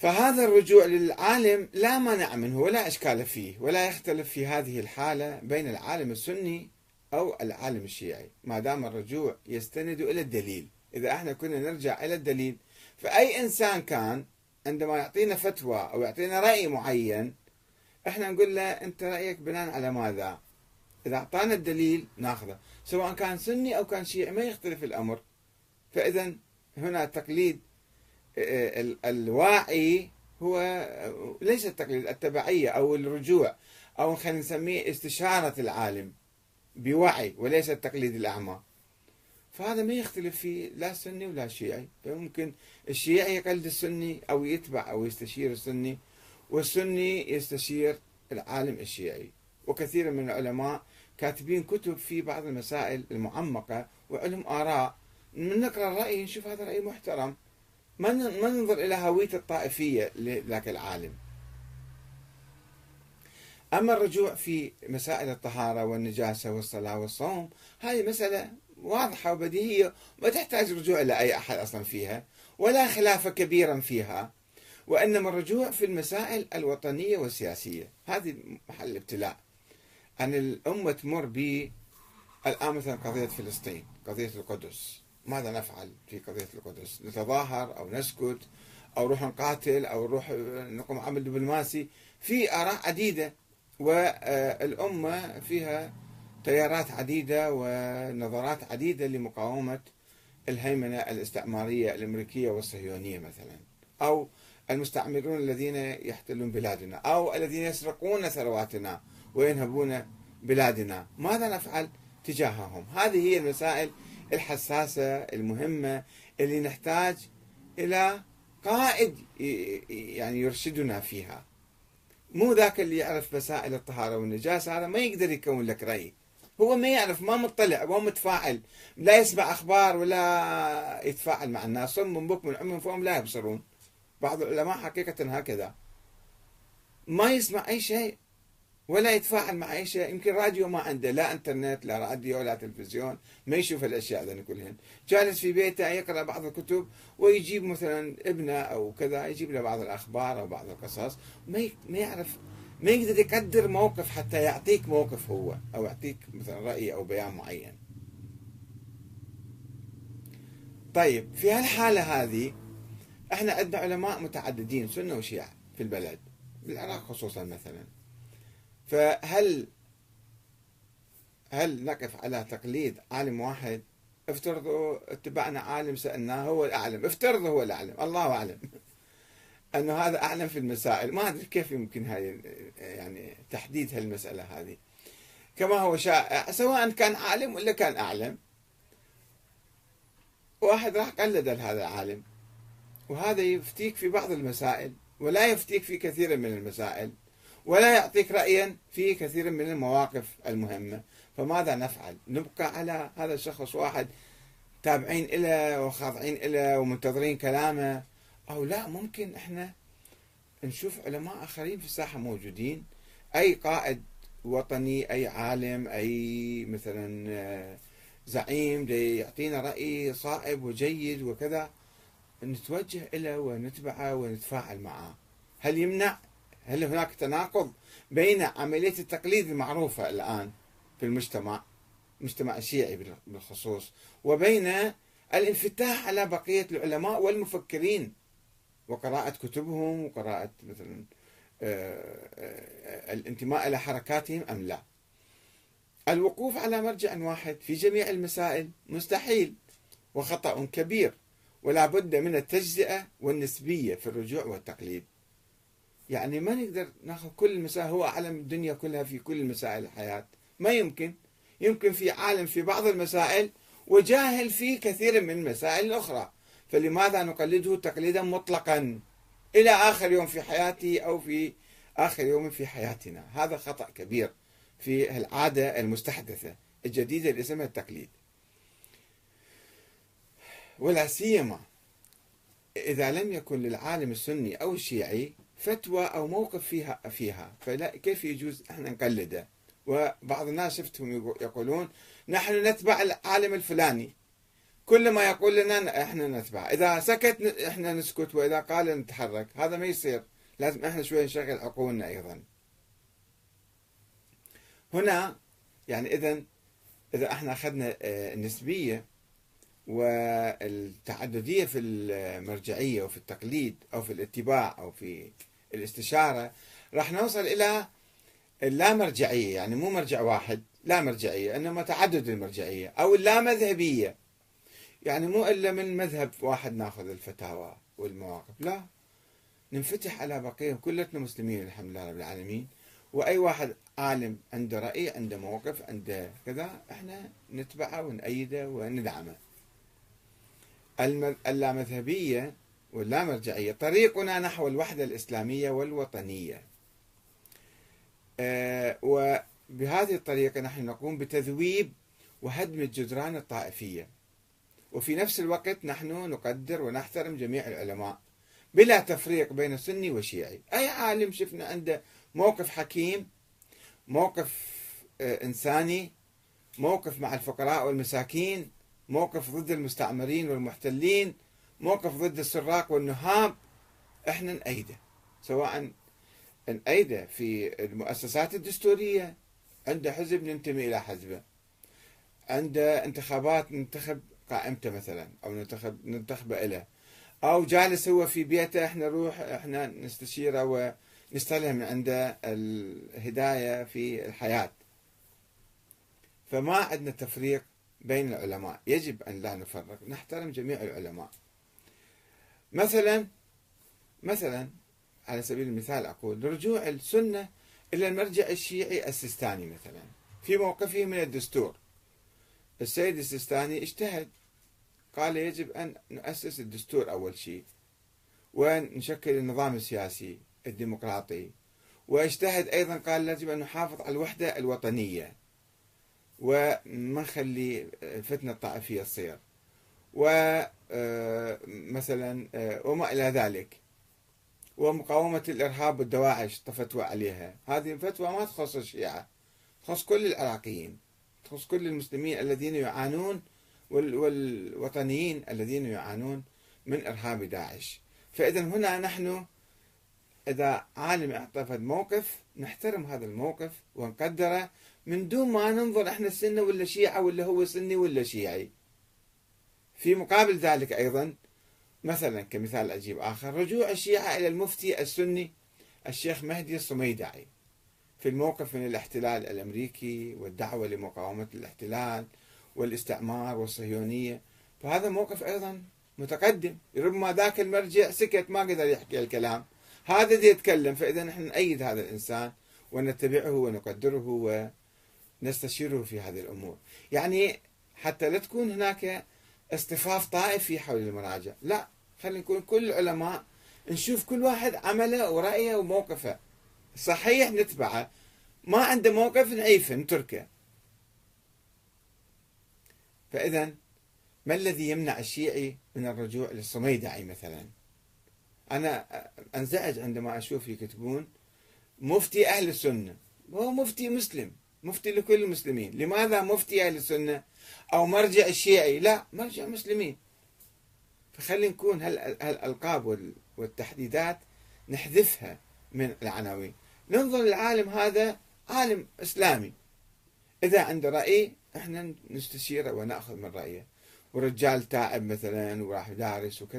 فهذا الرجوع للعالم لا مانع منه ولا إشكال فيه ولا يختلف في هذه الحالة بين العالم السني أو العالم الشيعي. ما دام الرجوع يستند إلى الدليل. إذا إحنا كنا نرجع إلى الدليل فأي إنسان كان عندما يعطينا فتوى أو يعطينا رأي معين إحنا نقول له أنت رأيك بناء على ماذا؟ إذا أعطانا الدليل ناخذه. سواء كان سني أو كان شيعي ما يختلف الأمر. فإذا هنا تقليد الواعي هو ليس التقليد التبعية أو الرجوع أو خلينا نسميه استشارة العالم بوعي وليس التقليد الأعمى. فهذا ما يختلف فيه لا سني ولا شيعي. فممكن الشيعي يقلد السني أو يتبع أو يستشير السني والسني يستشير العالم الشيعي. وكثير من العلماء كاتبين كتب في بعض المسائل المعمقة وعلم آراء. من نقرأ الرأي نشوف هذا رأي محترم. ما ننظر إلى هوية الطائفية لذاك العالم. أما الرجوع في مسائل الطهارة والنجاسة والصلاة والصوم هذه مسألة واضحة وبديهية ما تحتاج رجوع إلى أي أحد أصلا فيها ولا خلاف كبيرا فيها وإنما الرجوع في المسائل الوطنية والسياسية. هذه محل الابتلاء أن الأمة تمر ب الآن مثلا قضية فلسطين قضية القدس. ماذا نفعل في قضية القدس؟ نتظاهر أو نسكت أو نروح نقاتل أو نروح نقوم عمل دبلوماسي؟ في آراء عديدة والأمة فيها تيارات عديدة ونظرات عديدة لمقاومة الهيمنة الاستعمارية الأمريكية والصهيونية مثلا أو المستعمرون الذين يحتلون بلادنا أو الذين يسرقون ثرواتنا وينهبون بلادنا. ماذا نفعل تجاههم؟ هذه هي المسائل الحساسة المهمة اللي نحتاج إلى قائد يعني يرشدنا فيها. مو ذاك اللي يعرف مسائل الطهارة والنجاسة هذا ما يقدر يكون لك رأي. هو ما يعرف ما مطلع ما متفاعل لا يسمع أخبار ولا يتفاعل مع الناس. صم بكم عمي فهم لا يبصرون. بعض العلماء حقيقة هكذا. ما يسمع أي شيء. ولا يتفاعل مع أي شيء. يمكن راديو ما عنده لا إنترنت لا راديو لا تلفزيون ما يشوف الأشياء ذي كلهن. جالس في بيته يقرأ بعض الكتب ويجيب مثلا ابنه أو كذا يجيب له بعض الأخبار أو بعض القصص. ما ما يعرف ما يقدر يقدر موقف حتى يعطيك موقف هو أو يعطيك مثلا رأي أو بيان معين. طيب في هالحالة هذه إحنا عندنا علماء متعددين سنة وشيعة في البلد بالعراق خصوصا مثلا. فهل هل نقف على تقليد عالم واحد؟ افترضوا اتبعنا عالم سألناه هو الأعلم. افترضوا هو الأعلم. الله أعلم. أنه هذا أعلم في المسائل. ما أدري كيف يمكن هاي يعني تحديد هالمسألة هذه. كما هو شائع سواء كان عالم ولا كان أعلم واحد راح قلد هذا العالم. وهذا يفتيك في بعض المسائل ولا يفتيك في كثير من المسائل. ولا يعطيك رأيا في كثير من المواقف المهمة. فماذا نفعل؟ نبقى على هذا الشخص واحد تابعين له وخاضعين له ومنتظرين كلامه. أو لا ممكن إحنا نشوف علماء آخرين في الساحة موجودين. أي قائد وطني أي عالم أي مثلا آه، زعيم يعطينا رأي صائب وجيد وكذا نتوجه إليه ونتبعه ونتفاعل معه. هل يمنع؟ هل هناك تناقض بين عملية التقليد المعروفة الآن في المجتمع المجتمع الشيعي بالخصوص وبين الانفتاح على بقية العلماء والمفكرين؟ وقراءة كتبهم وقراءة مثلا آه، آه، الانتماء إلى حركاتهم أم لا؟ الوقوف على مرجع واحد في جميع المسائل مستحيل وخطأ كبير ولا بد من التجزئة والنسبية في الرجوع والتقليد. يعني ما نقدر ناخذ كل المسائل هو أعلم الدنيا كلها في كل مسائل الحياة. ما يمكن. يمكن في عالم في بعض المسائل وجاهل في كثير من المسائل الأخرى. فلماذا نقلده تقليدا مطلقا؟ إلى آخر يوم في حياته أو في آخر يوم في حياتنا. هذا خطأ كبير في العادة المستحدثة الجديدة اللي اسمها التقليد. ولا سيما إذا لم يكن للعالم السني أو الشيعي فتوى أو موقف فيها فيها. فلا كيف يجوز إحنا نقلده؟ وبعض الناس شفتهم يقولون نحن نتبع العالم الفلاني. كل ما يقول لنا إحنا نتبع. إذا سكت إحنا نسكت وإذا قال نتحرك. هذا ما يصير. لازم إحنا شوي نشغل عقولنا أيضا. هنا يعني اذا إذا إحنا أخذنا آه، النسبية والتعددية في المرجعية وفي التقليد أو في الاتباع أو في الاستشارة راح نوصل إلى اللامرجعية يعني مو مرجع واحد لا مرجعية إنما تعدد المرجعية أو اللامذهبية. يعني مو إلا من مذهب واحد ناخذ الفتاوى والمواقف لا. ننفتح على بقية كلتنا مسلمين الحمد لله رب العالمين. وأي واحد عالم عنده رأي عنده موقف عنده كذا إحنا نتبعه ونأيده وندعمه. اللامذهبية واللامرجعيه طريقنا نحو الوحدة الإسلامية والوطنية. أه وبهذه الطريقة نحن نقوم بتذويب وهدم الجدران الطائفية. وفي نفس الوقت نحن نقدر ونحترم جميع العلماء بلا تفريق بين سني وشيعي. أي عالم شفنا عنده موقف حكيم موقف آه، إنساني موقف مع الفقراء والمساكين موقف ضد المستعمرين والمحتلين موقف ضد السراق والنهاب إحنا نأيده سواء نأيده في المؤسسات الدستورية عنده حزب ننتمي إلى حزبه عنده انتخابات ننتخب قائمته مثلا أو ننتخب ننتخبه له أو جالس هو في بيته إحنا نروح إحنا نستشيره ونستلهم من عنده الهداية في الحياة. فما عندنا تفريق بين العلماء. يجب أن لا نفرق نحترم جميع العلماء. مثلا مثلا على سبيل المثال أقول رجوع السنة إلى المرجع الشيعي السيستاني مثلا في موقفه من الدستور. السيد السيستاني اجتهد قال يجب أن نؤسس الدستور أول شيء ونشكل النظام السياسي الديمقراطي. واجتهد أيضا قال يجب أن نحافظ على الوحدة الوطنية وما نخلي الفتنة الطائفية تصير. ومثلا آه، آه، وما إلى ذلك. ومقاومة الإرهاب والدواعش طفتوى عليها. هذه الفتوى ما تخص الشيعة تخص كل العراقيين تخص كل المسلمين الذين يعانون والوطنيين الذين يعانون من إرهاب داعش. فإذا هنا نحن إذا عالم اعتقد موقف نحترم هذا الموقف ونقدره من دون ما ننظر إحنا سنة ولا شيعة ولا هو سني ولا شيعي. في مقابل ذلك أيضا مثلا كمثال عجيب آخر رجوع الشيعة إلى المفتي السني الشيخ مهدي الصميدعي في الموقف من الاحتلال الأمريكي والدعوة لمقاومة الاحتلال والاستعمار والصهيونية. فهذا موقف أيضا متقدم. ربما ذاك المرجع سكت ما قدر يحكي الكلام. هذا دي يتكلم فإذا نحن نأيد هذا الإنسان ونتبعه ونقدره ونستشيره في هذه الأمور. يعني حتى لا تكون هناك اصطفاف طائفي حول المراجع. لا خلينا نكون كل العلماء نشوف كل واحد عمله ورأيه وموقفه. صحيح نتبعه. ما عنده موقف نعيفه نتركه. فإذا ما الذي يمنع الشيعي من الرجوع للصميدعي مثلا؟ أنا أنزعج عندما أشوف يكتبون مفتي أهل السنة هو مفتي مسلم. مفتي لكل المسلمين. لماذا مفتي أهل السنة؟ أو مرجع الشيعي؟ لا مرجع مسلمين. فخلي نكون هالألقاب والتحديدات نحذفها من العناوين. ننظر للعالم هذا عالم إسلامي. إذا عنده رأي إحنا نستشيره ونأخذ من رأيه. ورجال تائب مثلا وراح دارس وكذا.